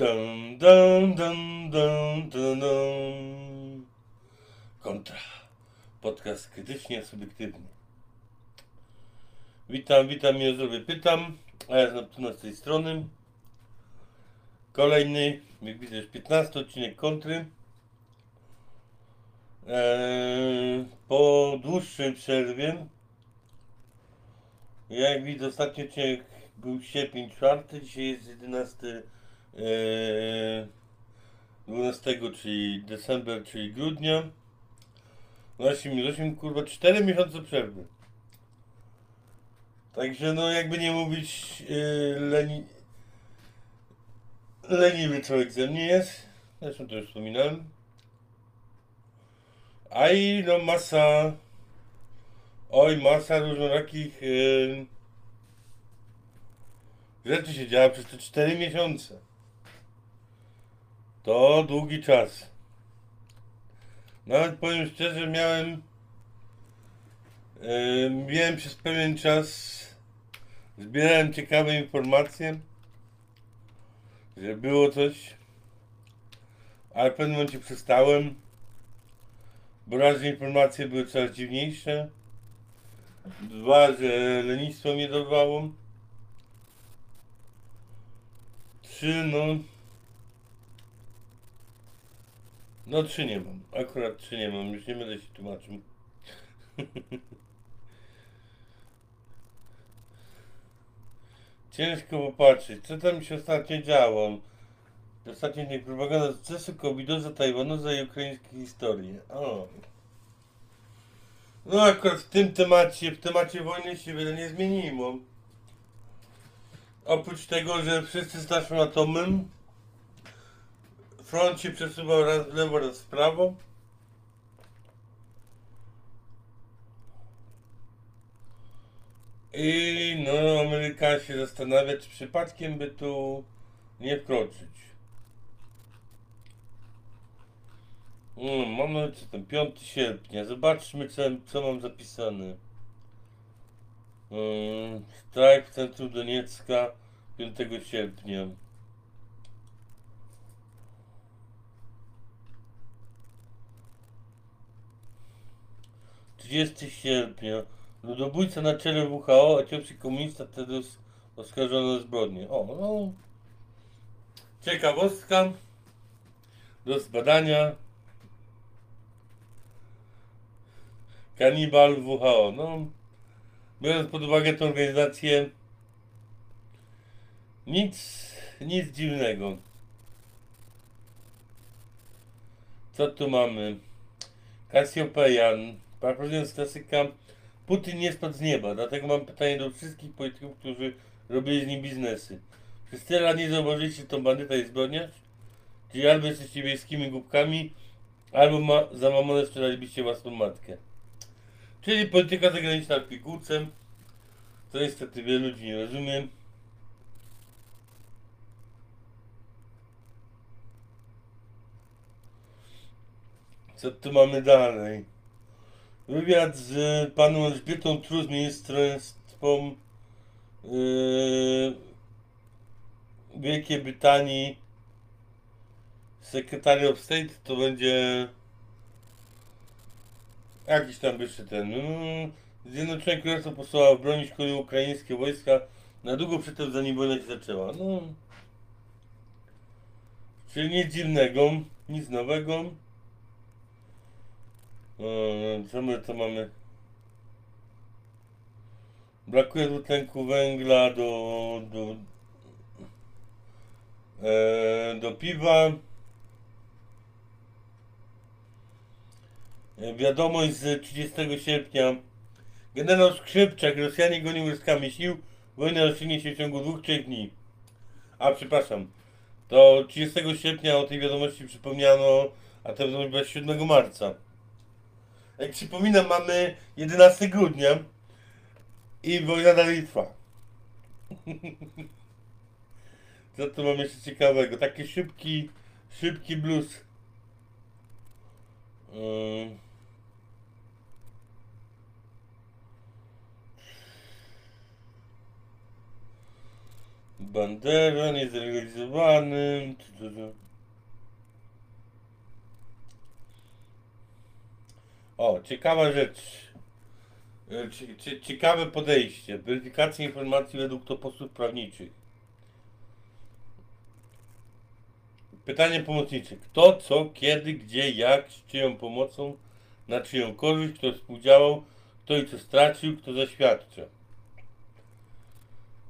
Dun, dun, dun, dun, dun, dun. Kontra. Podcast krytycznie subiektywny. Witam, witam, ja zrobię pytam. A ja znam tu z tej strony. Kolejny, jak widzisz, 15 odcinek kontry. Eee, po dłuższej przerwie. Jak widzę, ostatni odcinek był sierpień 4, dzisiaj jest 11, eee, 12, czyli december, czyli grudnia. Właśnie mi 8, kurwa, 4 miesiące przerwy. Także no jakby nie mówić, yy, leni... leniwy człowiek ze mnie jest. Zresztą to już wspominałem. A i no masa, oj masa różnorakich yy, rzeczy się działa przez te 4 miesiące. To długi czas. Nawet powiem szczerze, miałem yy, miałem przez pewien czas zbierałem ciekawe informacje, że było coś, ale w pewnym momencie przestałem, bo raz, że informacje były coraz dziwniejsze, dwa, że lenistwo mnie dorwało, trzy, no, no trzy nie mam, akurat trzy nie mam, już nie będę się tłumaczył. Ciężko popatrzeć, co tam się ostatnio działo. Ostatnio nie propaganda sukcesu covidoza, tajwanoza i ukraińskiej historii. O. No akurat w tym temacie, w temacie wojny się wiele nie zmieniło. Oprócz tego, że wszyscy naszym atomem front się przesuwał raz w lewo, raz w prawo. I no, Ameryka się zastanawia, czy przypadkiem by tu nie wkroczyć. Mm, mamy co tam, 5 sierpnia. Zobaczmy, co, co mam zapisane. Mm, strajk w centrum Doniecka 5 sierpnia. Trzydziesty sierpnia. Ludobójca na czele WHO, etiopski komunista wtedy oskarżony o zbrodnię. O, no. Ciekawostka do zbadania. Kanibal WHO. No, biorąc pod uwagę tę organizację, nic, nic dziwnego. Co tu mamy? Cassiopeia. Parafrazując klasyka, Putin nie spadł z nieba, dlatego mam pytanie do wszystkich polityków, którzy robili z nim biznesy. Przez tyle lat nie zauważyliście, to bandyta i zbrodniarz? Czyli albo jesteście wiejskimi głupkami, albo ma, za mamonę sprzedalibyście własną matkę. Czyli polityka zagraniczna w pigułce, co niestety wielu ludzi nie rozumie. Co tu mamy dalej? Wywiad z paną Elżbietą Trus, ministrostwą yy, Wielkiej Brytanii, Secretary of State, to będzie jakiś tam wyższy ten. Yy, Zjednoczone Królestwo posłała bronić kolei ukraińskie wojska na długo przedtem, zanim wojna się zaczęła. No, czyli nic dziwnego, nic nowego. Eee, Co my to mamy? Brakuje dwutlenku węgla do, do, e, do piwa. E, Wiadomość z 30 sierpnia. Generał Skrzypczak, Rosjanie gonią łyskami sił. Wojna rozstrzygnie się w ciągu dwóch, trzech dni. A, przepraszam. To 30 sierpnia o tej wiadomości przypomniano, a to wiadomość była 7 marca. Jak przypominam, mamy 11 grudnia i wojna dalej trwa. Co tu mam jeszcze ciekawego? Taki szybki, szybki blues. Bandera niezrealizowany. Tu, tu, tu. O, ciekawa rzecz. E, cie- cie- Ciekawe podejście. Weryfikacja informacji według toposów prawniczych. Pytanie pomocnicze. Kto, co, kiedy, gdzie, jak, z czyją pomocą, na czyją korzyść, kto współdziałał, kto i co stracił, kto zaświadcza.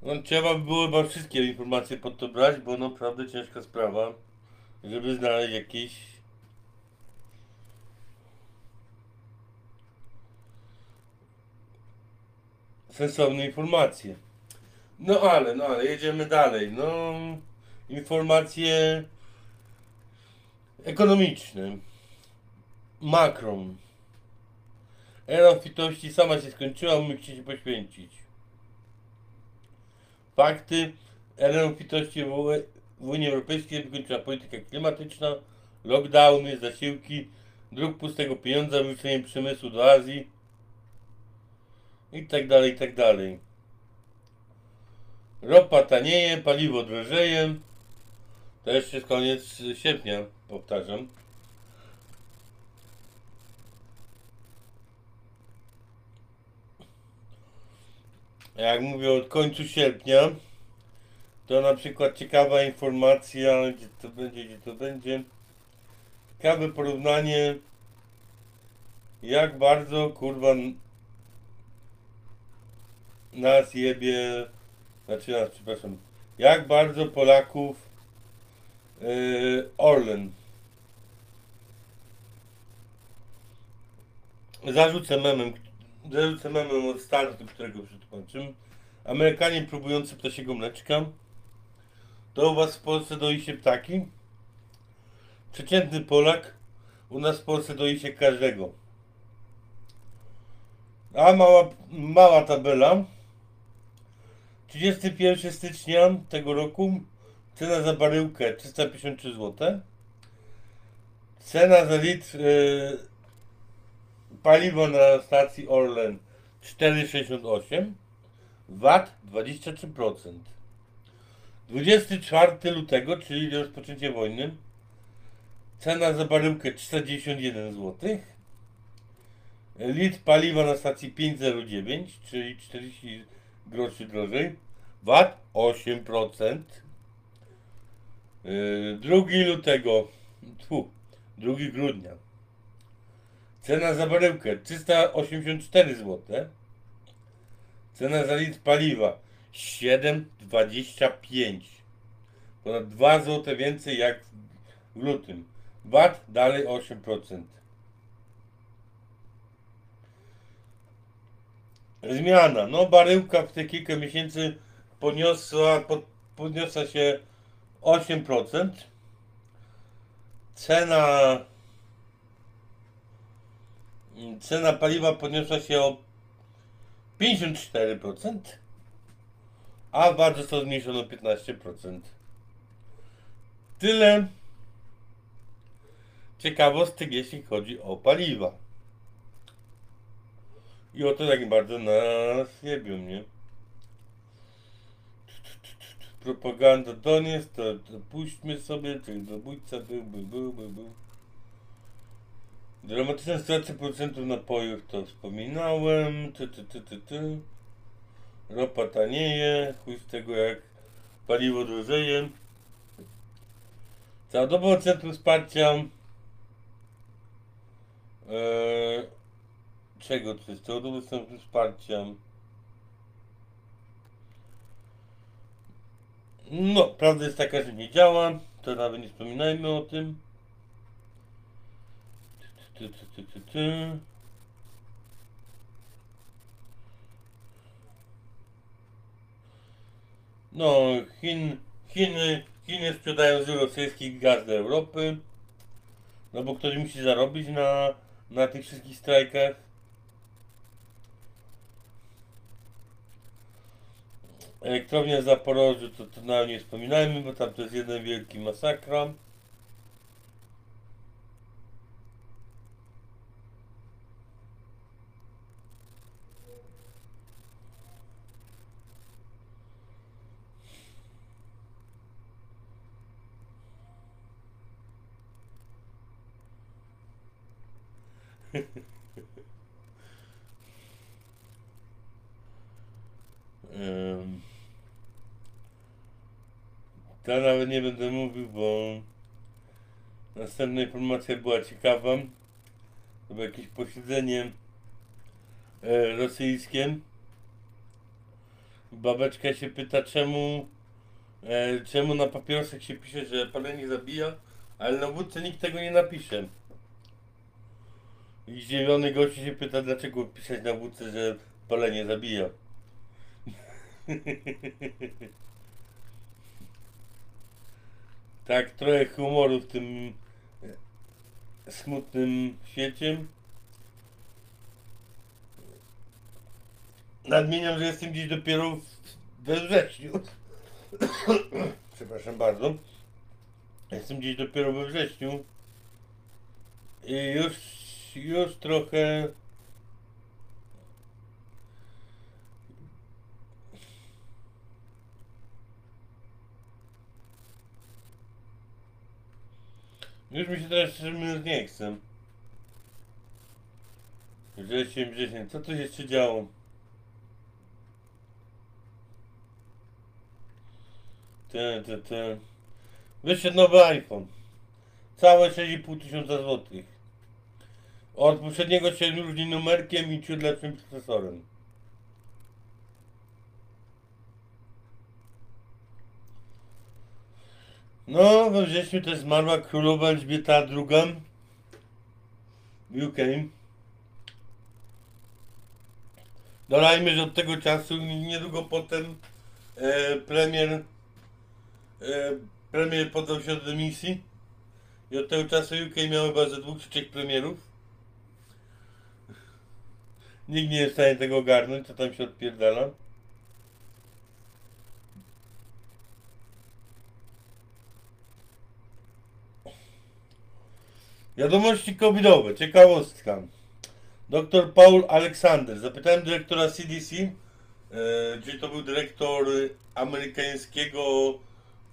No, trzeba by było chyba wszystkie informacje pod to brać, bo naprawdę ciężka sprawa, żeby znaleźć jakieś sensowne informacje. No ale, no ale jedziemy dalej. No, informacje ekonomiczne. Macron. Era obfitości sama się skończyła, musicie się poświęcić. Fakty. Era obfitości w Unii Europejskiej wykończyła polityka klimatyczna, lockdowny, zasiłki, druk pustego pieniądza, wyrzucenie przemysłu do Azji i tak dalej, i tak dalej. Ropa tanieje, paliwo drożeje. To jeszcze jest koniec sierpnia, powtarzam. Jak mówię od końcu sierpnia, to na przykład ciekawa informacja, gdzie to będzie, gdzie to będzie. Ciekawe porównanie, jak bardzo kurwa nas jebie, znaczy nas, przepraszam, jak bardzo Polaków yy, Orlen zarzucę memem, zarzucę memem od startu, którego przetłumaczymy. Amerykanie próbujący ptasiego mleczka. To u was w Polsce doi się ptaki? Przeciętny Polak u nas w Polsce doi się każdego. A mała, mała tabela. 31 stycznia tego roku cena za baryłkę 353 zł. Cena za litr yy, paliwa na stacji Orlen 4,68. VAT 23%. 24 lutego, czyli rozpoczęcie wojny. Cena za baryłkę 491 zł. Litr paliwa na stacji 5,09, czyli 40 groszy drożej. VAT 8%. Yy, 2 lutego, tfu, 2 grudnia. Cena za baryłkę 384 zł. Cena za litr paliwa 7,25. Ponad 2 zł więcej jak w lutym. VAT dalej 8%. Zmiana. No baryłka w te kilka miesięcy podniosła, pod, podniosła się 8%. Cena cena paliwa podniosła się o 54%, a VAT został zmniejszony o 15%. Tyle ciekawostek, jeśli chodzi o paliwa. I o to jak bardzo nas jebią, nie? Propaganda Doniec, to, to puśćmy sobie, czyli zabójca był, był, był. Dramatyczna sytuacja producentów napojów, to wspominałem. Ty, ty, ty, ty, ty. Ropa tanieje, chuj z tego jak paliwo drożeje. Całodobowe Centrum Wsparcia eee, czego to jest? Całodobowe Centrum Wsparcia No, prawda jest taka, że nie działa, to nawet nie wspominajmy o tym. Ty, ty, ty, ty, ty. No, Chin, Chiny, Chiny sprzedają z rosyjskich gaz do Europy. No bo ktoś musi zarobić na, na tych wszystkich strajkach. Elektrownia w to, to na nie wspominajmy, bo tam to jest jeden wielki masakra. um. To nawet nie będę mówił, bo następna informacja była ciekawa. To było jakieś posiedzenie e, rosyjskie. Babeczka się pyta, czemu, e, czemu na papierosach się pisze, że palenie zabija, ale na wódce nikt tego nie napisze. I zdziwiony gościu się pyta, dlaczego pisać na wódce, że palenie zabija. tak, trochę humoru w tym e, smutnym świecie. Nadmieniam, że jestem dziś dopiero we wrześniu. Przepraszam bardzo. Jestem dziś dopiero we wrześniu. I już, już trochę. Już mi się teraz szczerze mówiąc nie chce. Wrzesień, wrzesień. Co tu jeszcze działo? Te, te, te. Wyszedł nowy iPhone. Całe 6,5 tysiąca złotych. Od poprzedniego się różni numerkiem i ciut lepszym procesorem. No, we wrześniu też zmarła królowa Elżbieta II w UK. Dodajmy, że od tego czasu niedługo potem e, premier e, premier podał się do dymisji i od tego czasu UK miało chyba ze dwóch czy trzech premierów. Nikt nie jest w stanie tego ogarnąć, co tam się odpierdala. Wiadomości covidowe, ciekawostka. Dr Paul Alexander. Zapytałem dyrektora CDC, e, czyli to był dyrektor amerykańskiego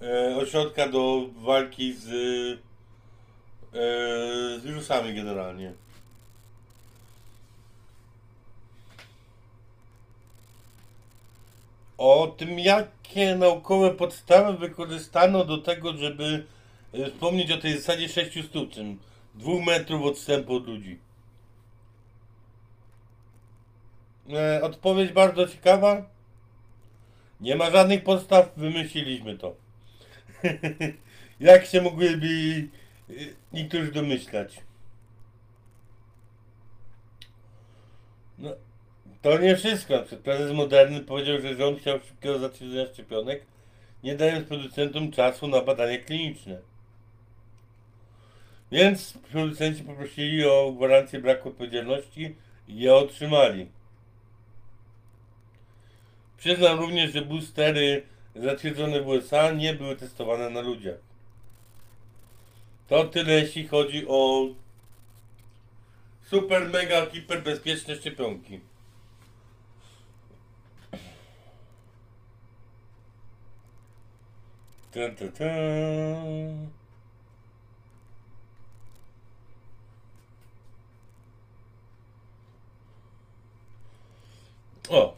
e, ośrodka do walki z, e, z wirusami generalnie. O tym, jakie naukowe podstawy wykorzystano do tego, żeby e, wspomnieć o tej zasadzie 6 stupni, dwóch metrów odstępu od ludzi. E, odpowiedź bardzo ciekawa. Nie ma żadnych podstaw, wymyśliliśmy to. Jak się mogłyby e, niektórzy domyślać? No, to nie wszystko. Prezes Moderny powiedział, że rząd chciał szybkiego zatwierdzenia szczepionek, nie dając producentom czasu na badania kliniczne. Więc producenci poprosili o gwarancję braku odpowiedzialności i je otrzymali. Przyznam również, że boostery zatwierdzone w USA nie były testowane na ludziach. To tyle jeśli chodzi o super, mega, hiper bezpieczne szczepionki. O!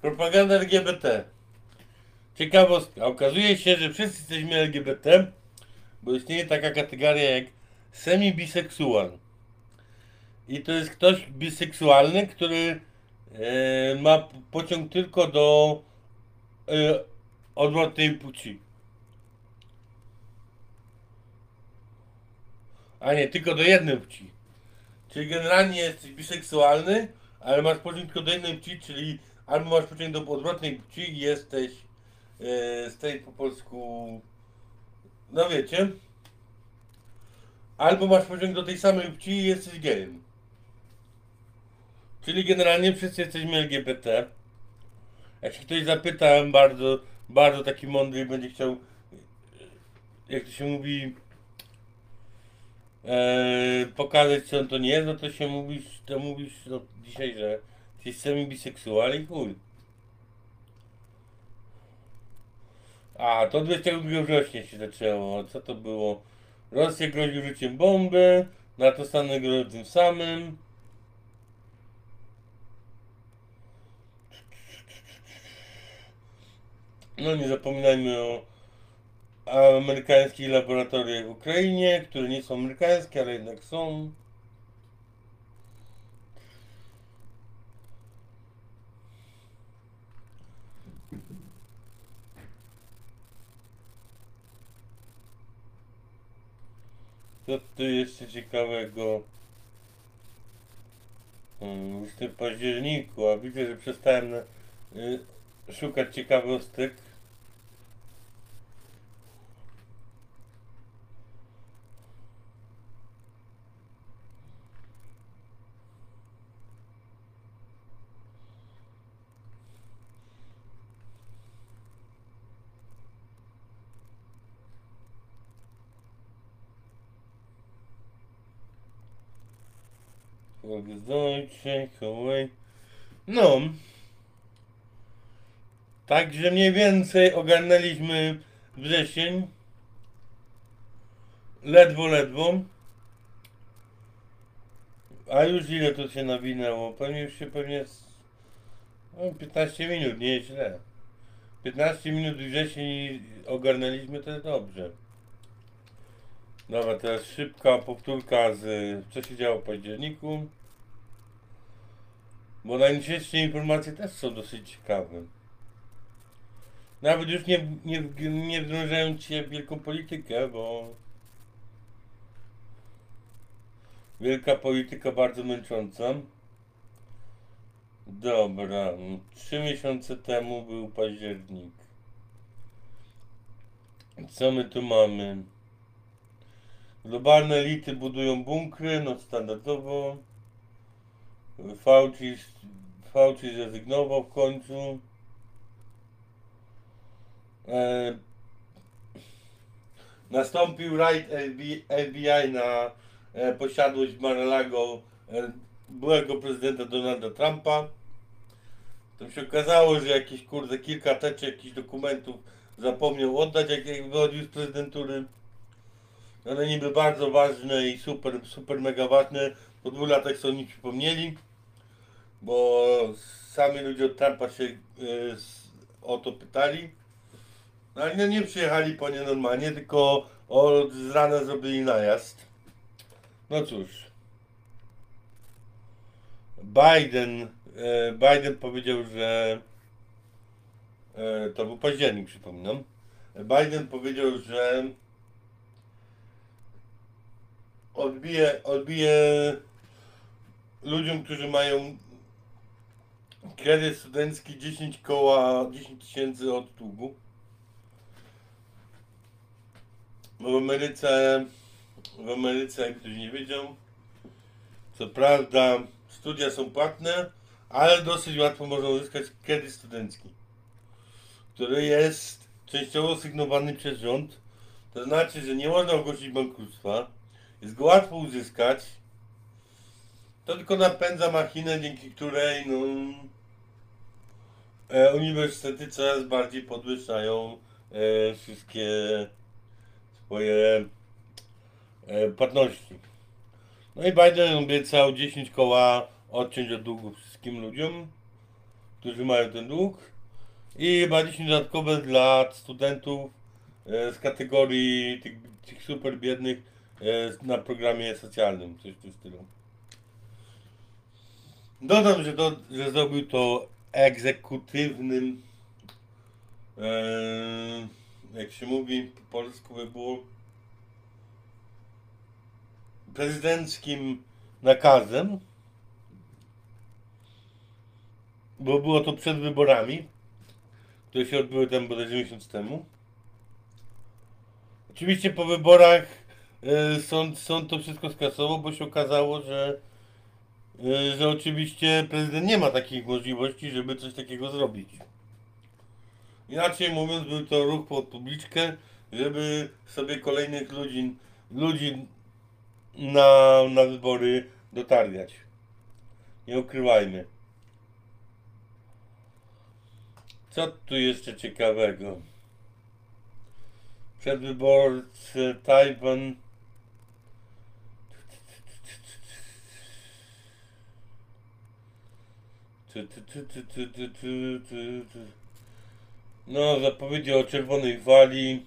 Propaganda LGBT. Ciekawostka. Okazuje się, że wszyscy jesteśmy LGBT, bo istnieje taka kategoria jak semi-biseksual. I to jest ktoś biseksualny, który e, ma pociąg tylko do e, odwrotnej płci. A nie, tylko do jednej płci. Czyli generalnie jesteś biseksualny, ale masz pociąg tylko do jednej płci, czyli albo masz pociąg do odwrotnej płci i jesteś e, z tej po polsku, no wiecie, albo masz pociąg do tej samej płci i jesteś gejem. Czyli generalnie wszyscy jesteśmy LGBT. Jak się ktoś zapyta, bardzo, bardzo taki mądry będzie chciał, jak to się mówi, e, pokazać co to nie jest, no to się mówisz, to mówisz no, dzisiaj, że jesteś semi biseksual i chuj. A, to 22 września się zaczęło. Co to było? Rosja grozi użyciem bomby, na to stanę tym samym. No nie zapominajmy o amerykańskich laboratoriach w Ukrainie, które nie są amerykańskie, ale jednak są. Co tu jeszcze ciekawego? Hmm, Już w tym październiku, a widzę, że przestałem y, szukać ciekawostek. Deutsche, Huawei. No. Także mniej więcej ogarnęliśmy wrzesień. Ledwo, ledwo. A już ile to się nawinęło? Pewnie już się pewnie... No, 15 minut, nie źle. 15 minut wrzesień ogarnęliśmy, to jest dobrze. Dobra, teraz szybka powtórka z co się działo w październiku. Bo najnowsze informacje też są dosyć ciekawe. Nawet już nie, nie, nie wdrążając się w wielką politykę, bo wielka polityka bardzo męcząca. Dobra, trzy miesiące temu był październik. Co my tu mamy? Globalne elity budują bunkry, no standardowo. Fauci, Fauci zrezygnował w końcu. E, nastąpił raid FBI, na e, posiadłość Mar-a-Lago e, byłego prezydenta Donalda Trumpa. To się okazało, że jakieś kurde kilka teczek jakichś dokumentów zapomniał oddać, jak, jak wychodził z prezydentury. One niby bardzo ważne i super, super mega ważne. Po dwóch latach sobie nich przypomnieli, bo sami ludzie od Trumpa się y, o to pytali. No ale nie, nie przyjechali po nie normalnie, tylko od z rana zrobili najazd. No cóż. Biden, e, Biden powiedział, że e, to był październik, przypominam. Biden powiedział, że odbije, odbije ludziom, którzy mają kredyt studencki 10 koła, 10 tysięcy od długu. W Ameryce, w Ameryce, jak ktoś nie wiedział, co prawda studia są płatne, ale dosyć łatwo można uzyskać kredyt studencki, który jest częściowo sygnowany przez rząd. To znaczy, że nie można ogłosić bankructwa, jest go łatwo uzyskać. To tylko napędza machinę, dzięki której no, e, uniwersytety coraz bardziej podwyższają e, wszystkie swoje e, płatności. No i Biden obiecał 10 koła odciąć od długu wszystkim ludziom, którzy mają ten dług i chyba 10 dodatkowe dla studentów e, z kategorii tych, tych super biednych na programie socjalnym, coś w tym stylu. Dodam, że, do, że zrobił to egzekutywnym, e, jak się mówi po polsku by było, prezydenckim nakazem, bo było to przed wyborami, które się odbyły tam bodajże miesiąc temu. Oczywiście po wyborach e, sąd, sąd to wszystko skasował, bo się okazało, że, e, że oczywiście prezydent nie ma takich możliwości, żeby coś takiego zrobić. Inaczej mówiąc, był to ruch pod publiczkę, żeby sobie kolejnych ludzi, ludzi na, na wybory dotargać. Nie ukrywajmy. Co tu jeszcze ciekawego? Przedwyborcy Tajwan Ty, ty, ty, ty, ty, ty, ty, ty. No, zapowiedzi o czerwonej wali,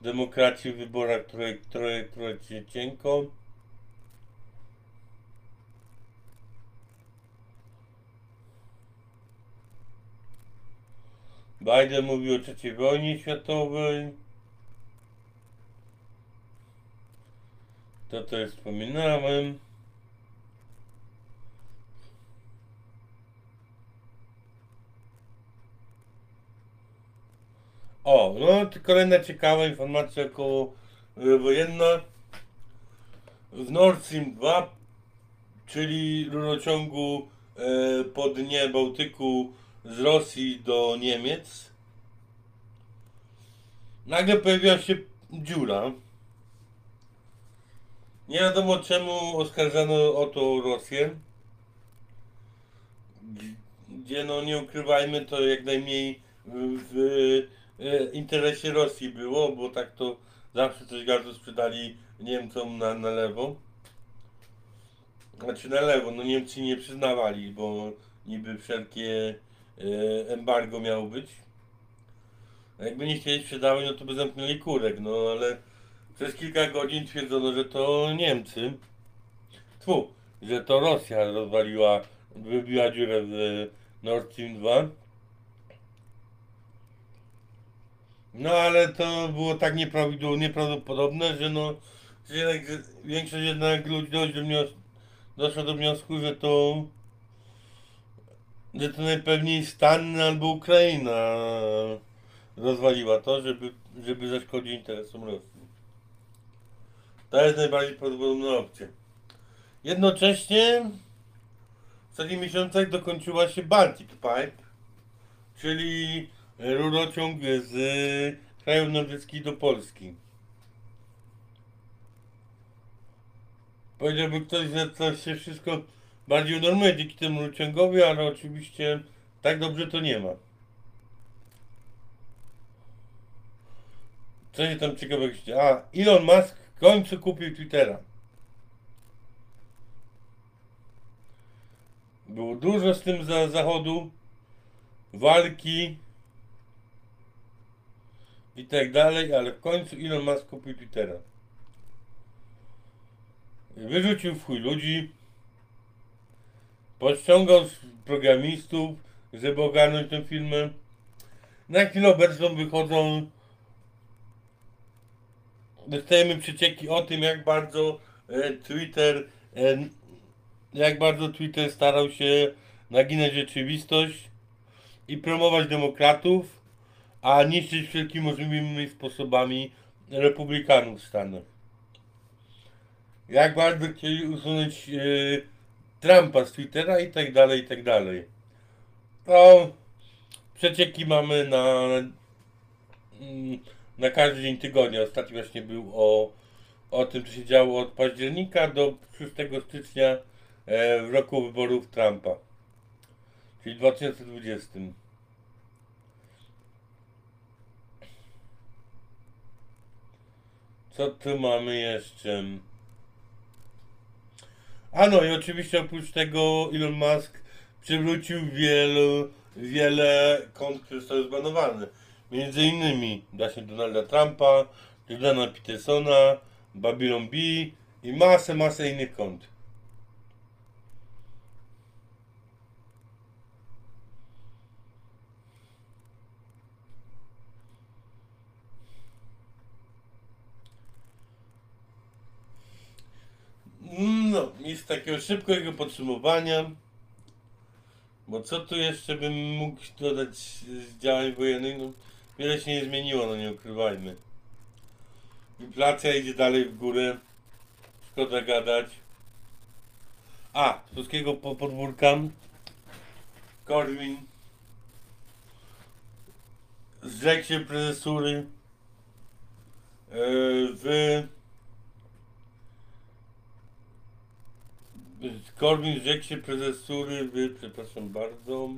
demokracji w wyborach, które, które cię cienko. Biden mówi o trzeciej wojnie światowej. To już wspominałem. O, no kolejna ciekawa informacja około y, wojenna. W Nord Stream 2, czyli rurociągu e, po dnie Bałtyku z Rosji do Niemiec, nagle pojawiła się dziura. Nie wiadomo czemu oskarżano o to Rosję. Gdzie no nie ukrywajmy to jak najmniej w, w e, interesie Rosji było, bo tak to zawsze coś bardzo sprzedali Niemcom na, na lewo. Znaczy na lewo, no Niemcy nie przyznawali, bo niby wszelkie e, embargo miało być. Jakby nie chcieli sprzedawać, no to by zamknęli kurek, no ale przez kilka godzin twierdzono, że to Niemcy. Tfu, że to Rosja rozwaliła, wybiła dziurę w e, Nord Stream 2. No ale to było tak nieprawidłowo, nieprawdopodobne, że no że jednak, że większość jednak ludzi dość do wnios- doszła do wniosku, że to że to najpewniej Stan albo Ukraina rozwaliła to, żeby, żeby zaszkodzić interesom Rosji. To jest najbardziej prawdopodobna opcja. Jednocześnie w ostatnich miesiącach dokończyła się Baltic Pipe, czyli rurociąg z krajów nordyckich do Polski. Powiedziałby ktoś, że to się wszystko bardziej unormuje dzięki temu rurociągowi, ale oczywiście tak dobrze to nie ma. Co się tam ciekawego się A, Elon Musk w końcu kupił Twittera. Było dużo z tym za zachodu, walki i tak dalej, ale w końcu Elon Musk kupił Twittera. Wyrzucił w chuj ludzi, podciągał programistów, żeby ogarnąć tę firmę. Na chwilę obecną wychodzą dostajemy przecieki o tym, jak bardzo e, Twitter e, jak bardzo Twitter starał się naginać rzeczywistość i promować demokratów, a niszczyć wszelkimi możliwymi sposobami republikanów w Stanach. Jak bardzo chcieli usunąć e, Trumpa z Twittera i tak dalej, i tak dalej. To przecieki mamy na mm, na każdy dzień tygodnia. Ostatni właśnie był o, o tym, co się działo od października do 6 stycznia e, w roku wyborów Trumpa, czyli 2020. Co tu mamy jeszcze? A no i oczywiście oprócz tego Elon Musk przywrócił wielu, wiele kont, które zostały zbanowane. Między innymi właśnie Donalda Trumpa, Jordana Petersona, Babylon B i masę, masę innych kont. No, i z takiego szybkiego podsumowania, bo co tu jeszcze bym mógł dodać z działań wojennych? No, wiele się nie zmieniło, no nie ukrywajmy. Inflacja idzie dalej w górę, szkoda gadać. A, z polskiego po podwórka, Korwin zrzekł się prezesury yy, w Korwin zrzekł się prezesury w, przepraszam bardzo,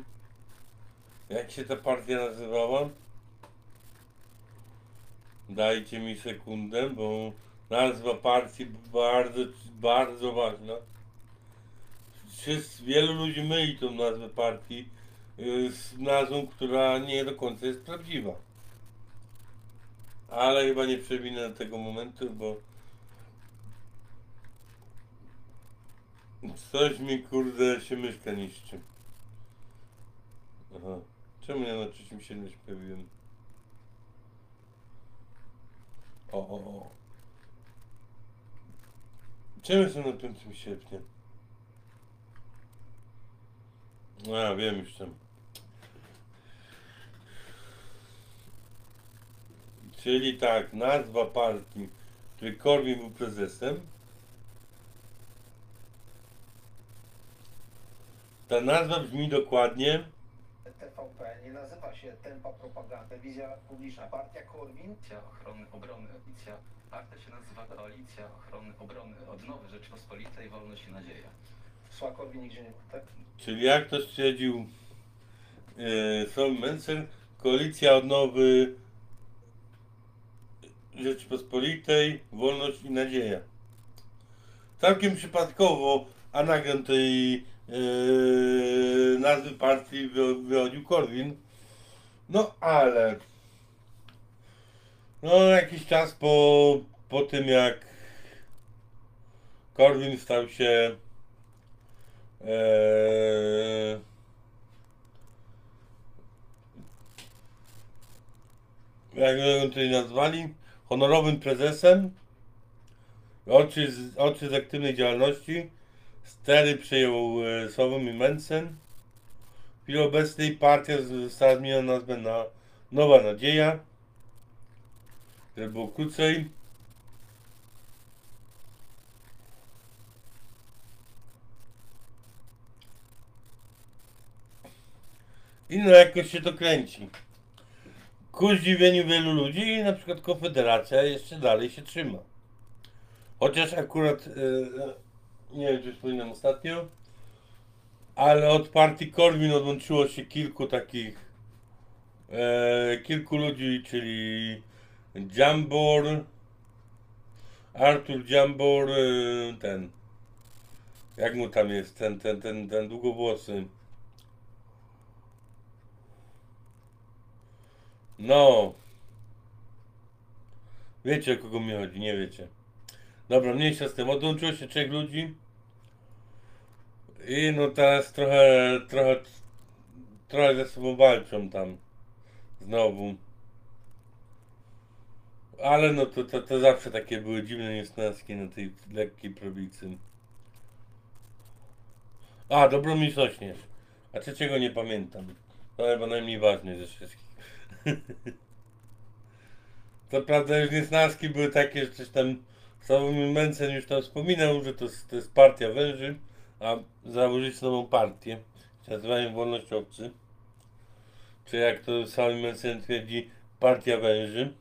jak się ta partia nazywała? Dajcie mi sekundę, bo nazwa partii bardzo, bardzo ważna. wielu ludzi myli tą nazwę partii y, z nazwą, która nie do końca jest prawdziwa. Ale chyba nie przewinę tego momentu, bo coś mi kurde się myszka niszczy. Aha. Czemu ja na trzecim siedmiu się pojawiłem? O, o, o. Czemu jestem na 5 sierpnia? A, wiem już tam. Czyli tak, nazwa partii, której Korwin był prezesem. Ta nazwa brzmi dokładnie TVP nie nazywa się Tempa Propaganda, Telewizja Publiczna. Partia Korwin Koalicja Ochrony Obrony. Koalicja, partia się nazywa Koalicja Ochrony Obrony Odnowy Rzeczpospolitej Wolność i Nadzieja. Sła Korwin nigdzie nie tak? Czyli jak to stwierdził e, Sol Mencer, koalicja odnowy Rzeczypospolitej, wolność i nadzieja. Całkiem przypadkowo anagram tej e, nazwy partii wy, wychodził Korwin. No ale no jakiś czas po, po tym jak Korwin stał się Eee... Jak go tutaj nazwali? Honorowym prezesem. Ojciec, ojciec aktywnej działalności. Stery przejął e, Sławomir Mencen. W chwili obecnej partia została zmieniona nazwę na Nowa Nadzieja. Żeby było krócej. I no jakoś się to kręci. Ku zdziwieniu wielu ludzi, na przykład Konfederacja jeszcze dalej się trzyma. Chociaż akurat, e, nie wiem czy wspominam ostatnio, ale od partii Korwin odłączyło się kilku takich, e, kilku ludzi, czyli Jambor, Artur Jambor, e, ten, jak mu tam jest, ten, ten, ten, ten długowłosy. No. Wiecie o kogo mi chodzi, nie wiecie. Dobra, mniejsza z tym. Odłączyło się trzech ludzi. I no teraz trochę, trochę, trochę ze sobą walczą tam. Znowu. Ale no to, to, to zawsze takie były dziwne niesnaski na tej lekkiej prowicy. A, Dobromir Sośnierz. A trzeciego nie pamiętam. To chyba najmniej ważny ze wszystkich. Co prawda już niesnaski były takie, że coś tam Sławomir Mencen już tam wspominał, że to, jest- to jest partia węży, a założyć nową partię. Nazywają wolnościowcy. Czy jak to Sławomir Mencen twierdzi, partia węży.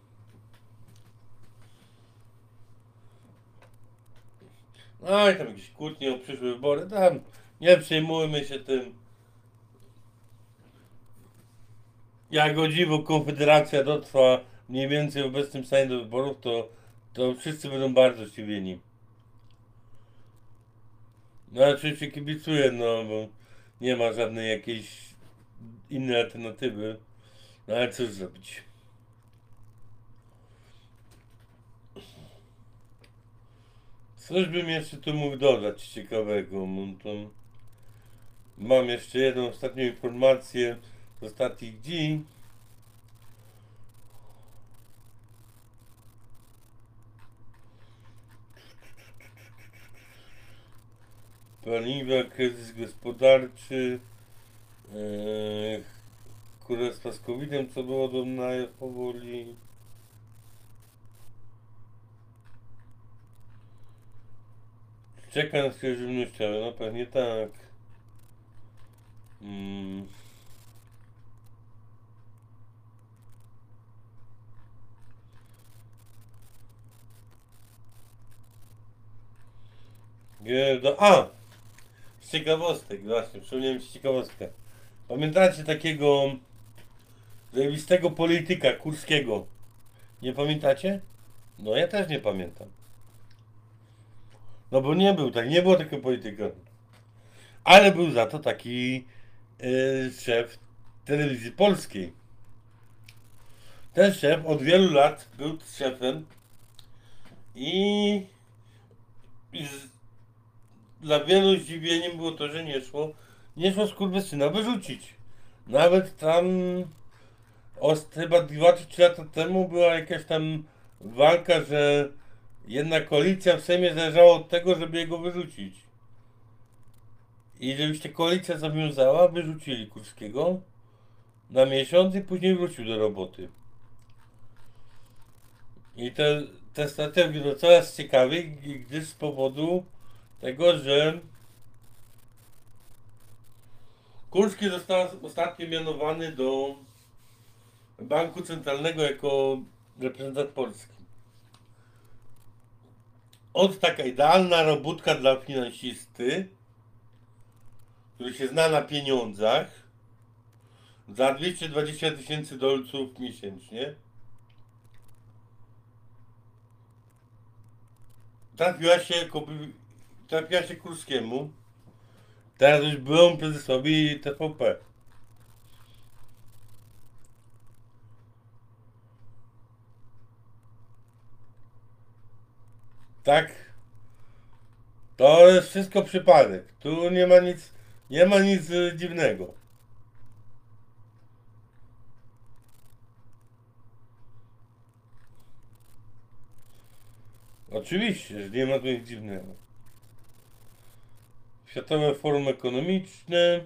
No i tam jakieś kłótnie o przyszłe wybory, tam nie przejmujmy się tym. Jak o dziwo Konfederacja dotrwa mniej więcej w obecnym stanie do wyborów, to, to wszyscy będą bardzo zdziwieni. No oczywiście kibicuję, no bo nie ma żadnej jakiejś innej alternatywy. No ale cóż zrobić. Coś bym jeszcze tu mógł dodać ciekawego. Mam jeszcze jedną ostatnią informację z ostatnich dni. Paliwa, kryzys gospodarczy, yy, królestwa z COVID-em, co było do najaw powoli. Czeka na sklep żywnościowy, no pewnie tak. Mm. A! Z ciekawostek, właśnie, przypomniałem ci ciekawostkę. Pamiętacie takiego zajebistego polityka kurskiego? Nie pamiętacie? No ja też nie pamiętam. No bo nie był tak, nie było takiego polityka. ale był za to taki e, szef telewizji polskiej. Ten szef od wielu lat był szefem i, i z, dla wielu zdziwieniem było to, że nie szło, nie szło skurwysyna wyrzucić. Nawet tam os, chyba 2 czy 3 lata temu była jakaś tam walka, że jedna koalicja w Sejmie zależała od tego, żeby jego wyrzucić. I się koalicja zawiązała, wyrzucili Kurskiego na miesiąc i później wrócił do roboty. I te, te strategie no coraz ciekawiej, gdyż z powodu tego, że Kurski został ostatnio mianowany do Banku Centralnego jako reprezentant Polski. Od taka idealna robótka dla finansisty, który się zna na pieniądzach, za 220 tysięcy dolców miesięcznie. Trafiła się, Kubi- trafiła się Kurskiemu, teraz już byłą prezesowi TVP. Tak. To jest wszystko przypadek. Tu nie ma nic, nie ma nic e, dziwnego. Oczywiście, że nie ma tu nic dziwnego. Światowe Forum Ekonomiczne.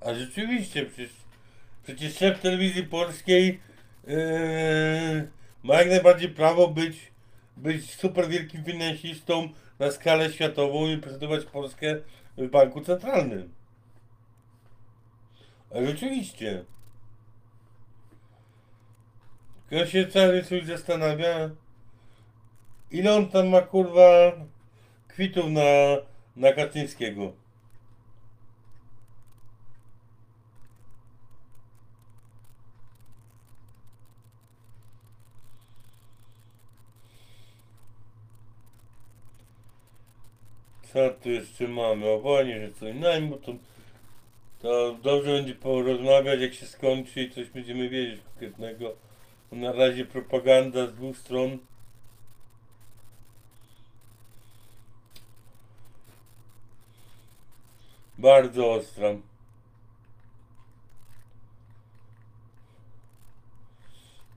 A rzeczywiście, przecież, przecież szef telewizji polskiej Yy, ma jak najbardziej prawo być, być super wielkim finansistą na skalę światową i prezentować Polskę w banku centralnym. A rzeczywiście. Tylko się cały czas zastanawia, ile on tam ma kurwa kwitów na, na Kaczyńskiego. Co tu jeszcze mamy? O wojnie, że co najmu to, to dobrze będzie porozmawiać jak się skończy i coś będziemy wiedzieć konkretnego. Na razie propaganda z dwóch stron. Bardzo ostra.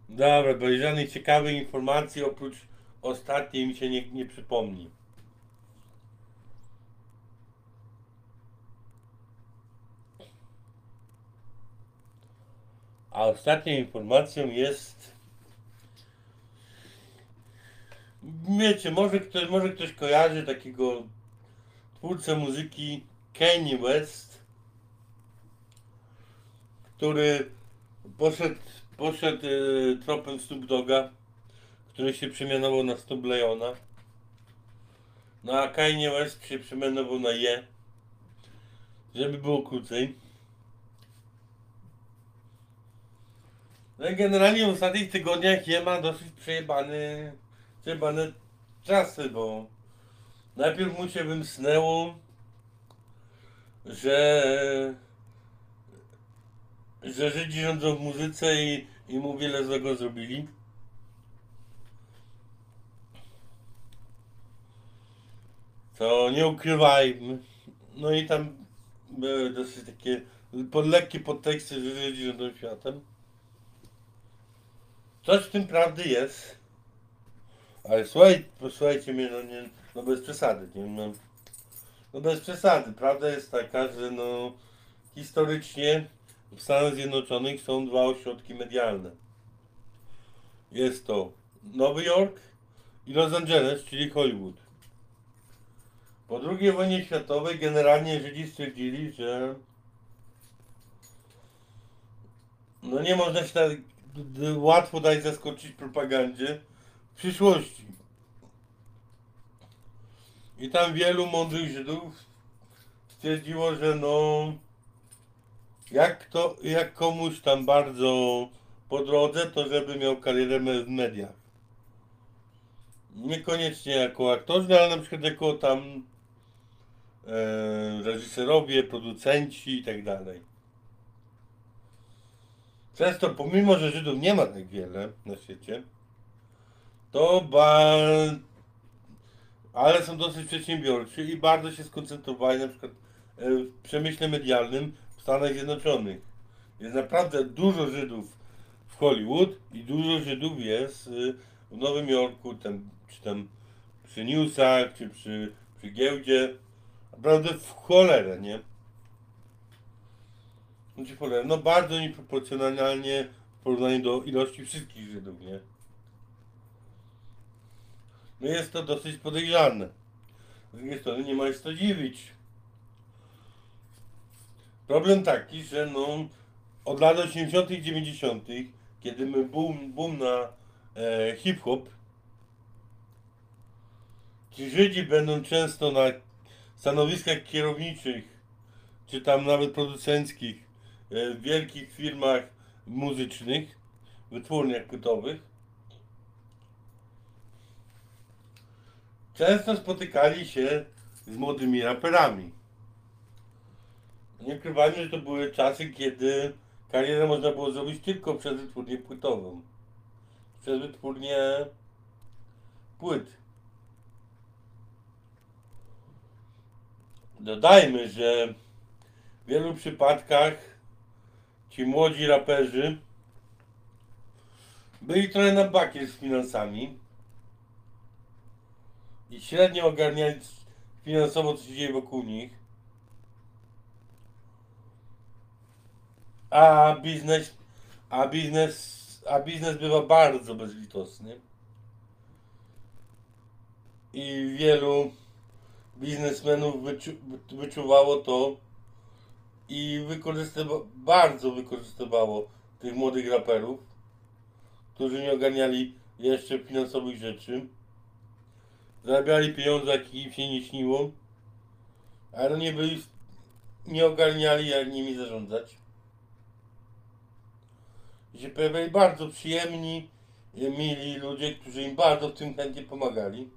Dobra, bo żadnej ciekawej informacji oprócz ostatniej mi się nie, nie przypomni. A ostatnią informacją jest. Wiecie, może ktoś, może ktoś kojarzy takiego twórcę muzyki Kanye West, który poszedł, poszedł e, tropem Snoop Doga, który się przemianował na Snoop Leona. No a Kanye West się przemianował na Je, żeby było krócej. No i generalnie w ostatnich tygodniach je ma dosyć przejebany, przejebane czasy, bo najpierw mu się wymsnęło, że że Żydzi rządzą w muzyce i, i mu wiele złego zrobili. To nie ukrywajmy. No i tam były dosyć takie pod lekkie podteksty, że Żydzi rządzą światem. Coś w tym prawdy jest. Ale słuchaj, posłuchajcie mnie, no, nie, no bez przesady, nie? No, no bez przesady. Prawda jest taka, że no historycznie w Stanach Zjednoczonych są dwa ośrodki medialne. Jest to Nowy Jork i Los Angeles, czyli Hollywood. Po II wojnie światowej generalnie Żydzi stwierdzili, że no nie można się tak łatwo dać zaskoczyć propagandzie w przyszłości. I tam wielu mądrych Żydów stwierdziło, że no jak to, jak komuś tam bardzo po drodze, to żeby miał karierę w mediach. Niekoniecznie jako aktorzy, ale na przykład jako tam e, reżyserowie, producenci i tak dalej. Często, pomimo że Żydów nie ma tak wiele na świecie, to ba... ale są dosyć przedsiębiorczy i bardzo się skoncentrowali na przykład e, w przemyśle medialnym w Stanach Zjednoczonych. Jest naprawdę dużo Żydów w Hollywood i dużo Żydów jest y, w Nowym Jorku, tam, czy tam przy newsach, czy przy, przy giełdzie. Naprawdę w cholerę, nie? Znaczy cholerę, no bardzo nieproporcjonalnie w porównaniu do ilości wszystkich Żydów, nie? No jest to dosyć podejrzane. Z drugiej strony nie ma się co dziwić. Problem taki, że no od lat 80. i 90., kiedy my boom, boom na e, hip-hop, ci Żydzi będą często na stanowiskach kierowniczych, czy tam nawet producenckich, e, w wielkich firmach muzycznych, wytwórniach płytowych, często spotykali się z młodymi raperami. Nie ukrywajmy, że to były czasy, kiedy karierę można było zrobić tylko przez wytwórnię płytową. Przez wytwórnię płyt. Dodajmy, że w wielu przypadkach ci młodzi raperzy byli trochę na bakier z finansami i średnio ogarniali finansowo, co się dzieje wokół nich. A biznes, a biznes, a biznes bywa bardzo bezlitosny. I wielu biznesmenów wyczu, wyczuwało to i wykorzystywa, bardzo wykorzystywało tych młodych raperów, którzy nie ogarniali jeszcze finansowych rzeczy. Zarabiali pieniądze, jakich im się nie śniło, ale nie byli, nie ogarniali jak nimi zarządzać i się bardzo przyjemni, mili ludzie, którzy im bardzo w tym chętnie pomagali.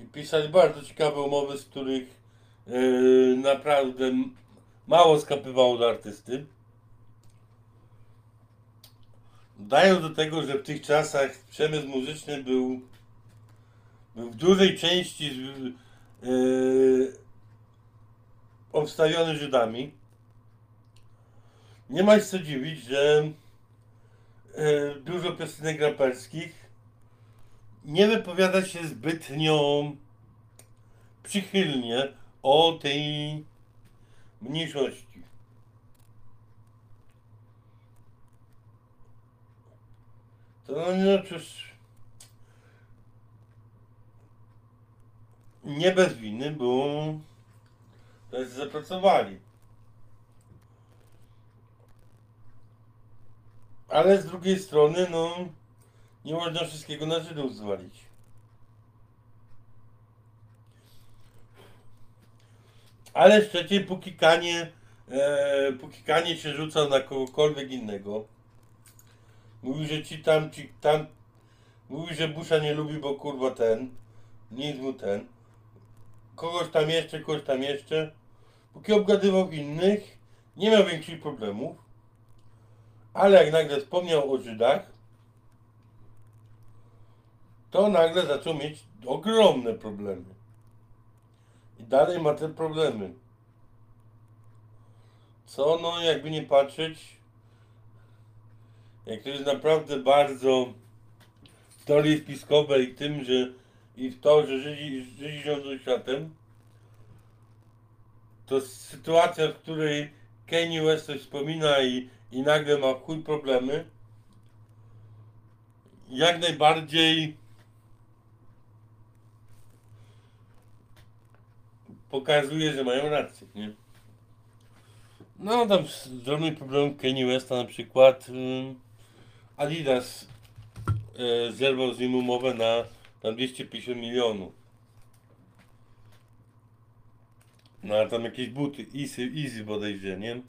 I pisali bardzo ciekawe umowy, z których e, naprawdę mało skapywało do artysty. Dając do tego, że w tych czasach przemysł muzyczny był w dużej części e, obstawiony Żydami. Nie ma się co dziwić, że e, dużo piosenek raperskich nie wypowiada się zbytnio przychylnie o tej mniejszości. To no, no cóż, nie bez winy, bo to jest zapracowali. Ale z drugiej strony, no, nie można wszystkiego na Żydów zwalić. Ale szczęście, póki Kanie, e, póki Kanie się rzucał na kogokolwiek innego, mówił, że ci tam, ci tam, mówił, że Busha nie lubi, bo kurwa ten, nic mu ten, kogoś tam jeszcze, kogoś tam jeszcze, póki obgadywał innych, nie miał większych problemów, ale jak nagle wspomniał o Żydach, to nagle zaczął mieć ogromne problemy. I dalej ma te problemy. Co, no, jakby nie patrzeć, jak to jest naprawdę bardzo teorii spiskowej tym, że i w to, że Żydzi, Żydzi rządzą światem, to sytuacja, w której Kanye West coś wspomina i, i nagle ma chuj problemy, jak najbardziej pokazuje, że mają rację, nie? No tam z drobnym problemem Kanye Westa na przykład Adidas y, zerwał z nim umowę na tam 250 milionów. No a tam jakieś buty, Easy, easy bodajże, nie?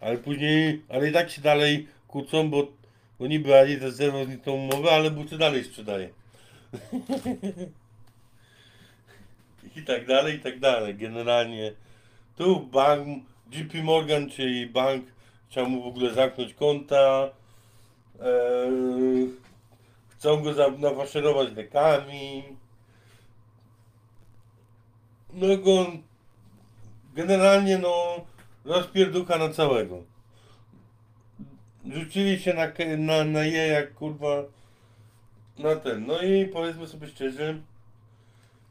Ale później, ale i tak się dalej kłócą, bo, bo niby Adidas zerwał z tą umowę, ale buty dalej sprzedaje. I tak dalej, i tak dalej. Generalnie tu bank, JP Morgan, czyli bank, chciał mu w ogóle zamknąć konta. Eee, chcą go za- nafaszerować lekami. No go generalnie no rozpierducha na całego. Rzucili się na, na, na je jak kurwa na ten. No i powiedzmy sobie szczerze,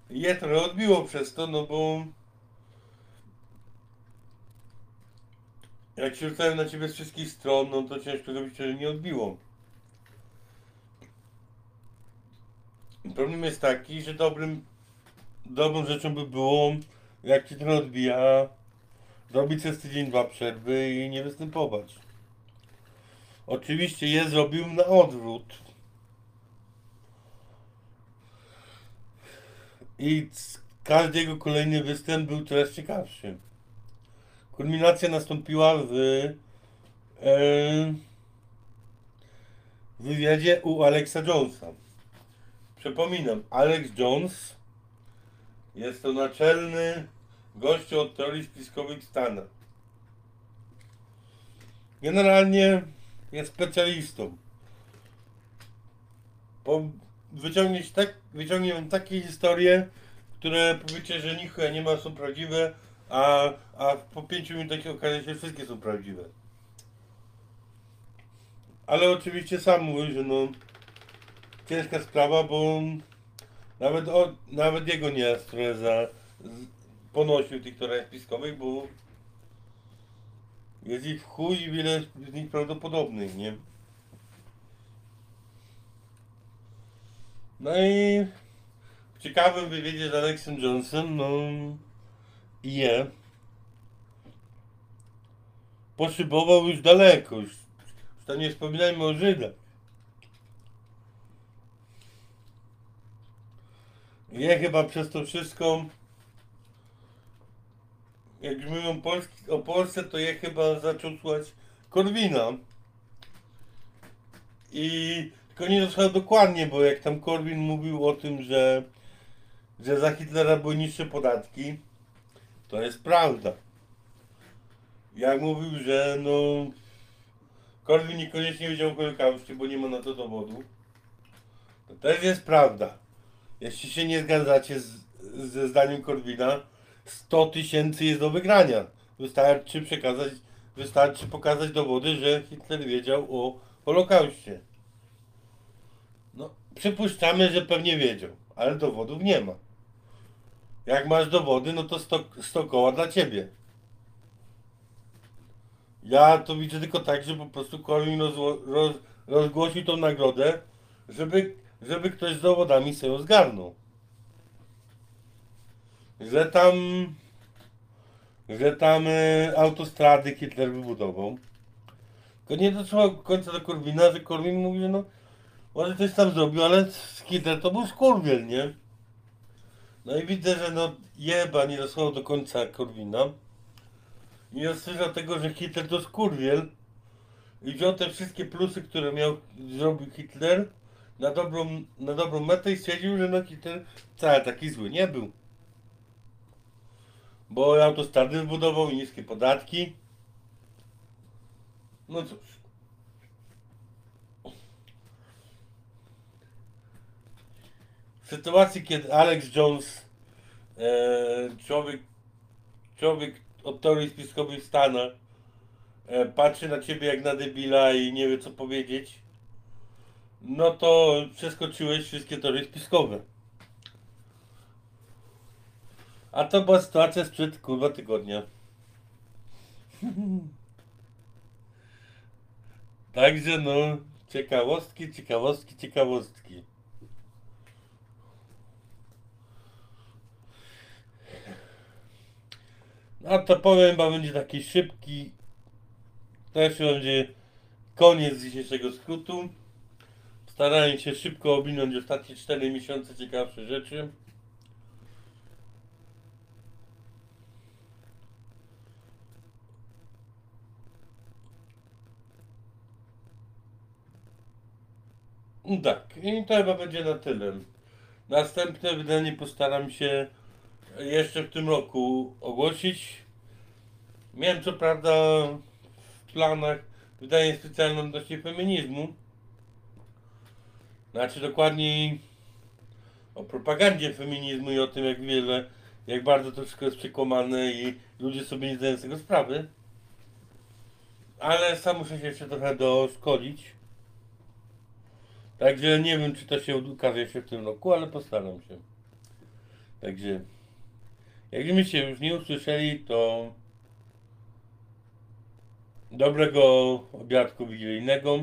je trochę odbiło przez to, no bo jak się rzucałem na ciebie z wszystkich stron, no to ciężko zrobić, że nie odbiło. Problem jest taki, że dobrym, dobrą rzeczą by było, jak ci trochę odbija, zrobić przez tydzień, dwa przerwy i nie występować. Oczywiście je zrobił na odwrót. I każdy jego kolejny występ był coraz ciekawszy. Kulminacja nastąpiła w e, wywiadzie u Alexa Jonesa. Przypominam, Alex Jones jest to naczelny gościu od teorii spiskowych w Stanach. Generalnie jest specjalistą. Po, tak, wyciągnie wam takie historie, które powiecie, że nichuja nie ma, są prawdziwe, a, a po pięciu minutach okaże się, że wszystkie są prawdziwe. Ale oczywiście sam mówi, że no ciężka sprawa, bo nawet, o, nawet jego nie za, ponosił tych teorii spiskowych, bo jest ich w chuj i wiele z nich prawdopodobnych, nie? No i w ciekawym wywiadzie z Alexem Johnson, no i je poszybował już daleko, już, już tam nie wspominajmy o Żydach. Je chyba przez to wszystko jak już mówią Polski, o Polsce, to je chyba zaczął słuchać Korwina. I tylko nie dosłownie dokładnie, bo jak tam Korwin mówił o tym, że, że za Hitlera były niższe podatki, to jest prawda. Jak mówił, że no Korwin niekoniecznie wiedział o Holokauście, bo nie ma na to dowodu, to też jest prawda. Jeśli się nie zgadzacie z, ze zdaniem Korwina, 100 tysięcy jest do wygrania. Wystarczy przekazać, wystarczy pokazać dowody, że Hitler wiedział o Holokauście. No, przypuszczamy, że pewnie wiedział, ale dowodów nie ma. Jak masz dowody, no to 100, 100 koła dla ciebie. Ja to widzę tylko tak, że po prostu Korwin rozło, roz, rozgłosił tą nagrodę, żeby, żeby ktoś z dowodami sobie ją zgarnął że tam że tam e, autostrady Hitler wybudował. Tylko nie doszło do końca do Korwina, że Korwin mówi, że no może coś tam zrobił, ale Hitler to był skurwiel, nie? No i widzę, że no jeba nie doszło do końca Korwina. Nie słyszał tego, że Hitler to skurwiel. I wziął te wszystkie plusy, które miał, zrobił Hitler na dobrą, na dobrą metę i stwierdził, że no Hitler wcale taki zły nie był bo autostrady zbudował i niskie podatki. No cóż. W sytuacji, kiedy Alex Jones, e, człowiek, człowiek od teorii spiskowej w Stanach, e, patrzy na ciebie jak na debila i nie wie co powiedzieć, no to przeskoczyłeś wszystkie teorie spiskowe. A to była sytuacja sprzed kurwa tygodnia. Także no, ciekawostki, ciekawostki, ciekawostki. No to powiem, bo będzie taki szybki. Też będzie koniec dzisiejszego skrótu. Starałem się szybko ominąć ostatnie 4 miesiące ciekawsze rzeczy. Tak, i to chyba będzie na tyle. Następne wydanie postaram się jeszcze w tym roku ogłosić. Miałem co prawda w planach wydanie specjalne odnośnie feminizmu. Znaczy dokładniej o propagandzie feminizmu i o tym jak wiele, jak bardzo to wszystko jest przekłamane i ludzie sobie nie zdają z tego sprawy. Ale sam muszę się jeszcze trochę doszkolić. Także nie wiem, czy to się ukaże się w tym roku, ale postaram się. Także, jakbyśmy się już nie usłyszeli, to dobrego obiadku wigilijnego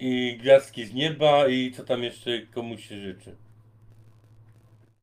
i gwiazdki z nieba i co tam jeszcze komuś się życzy.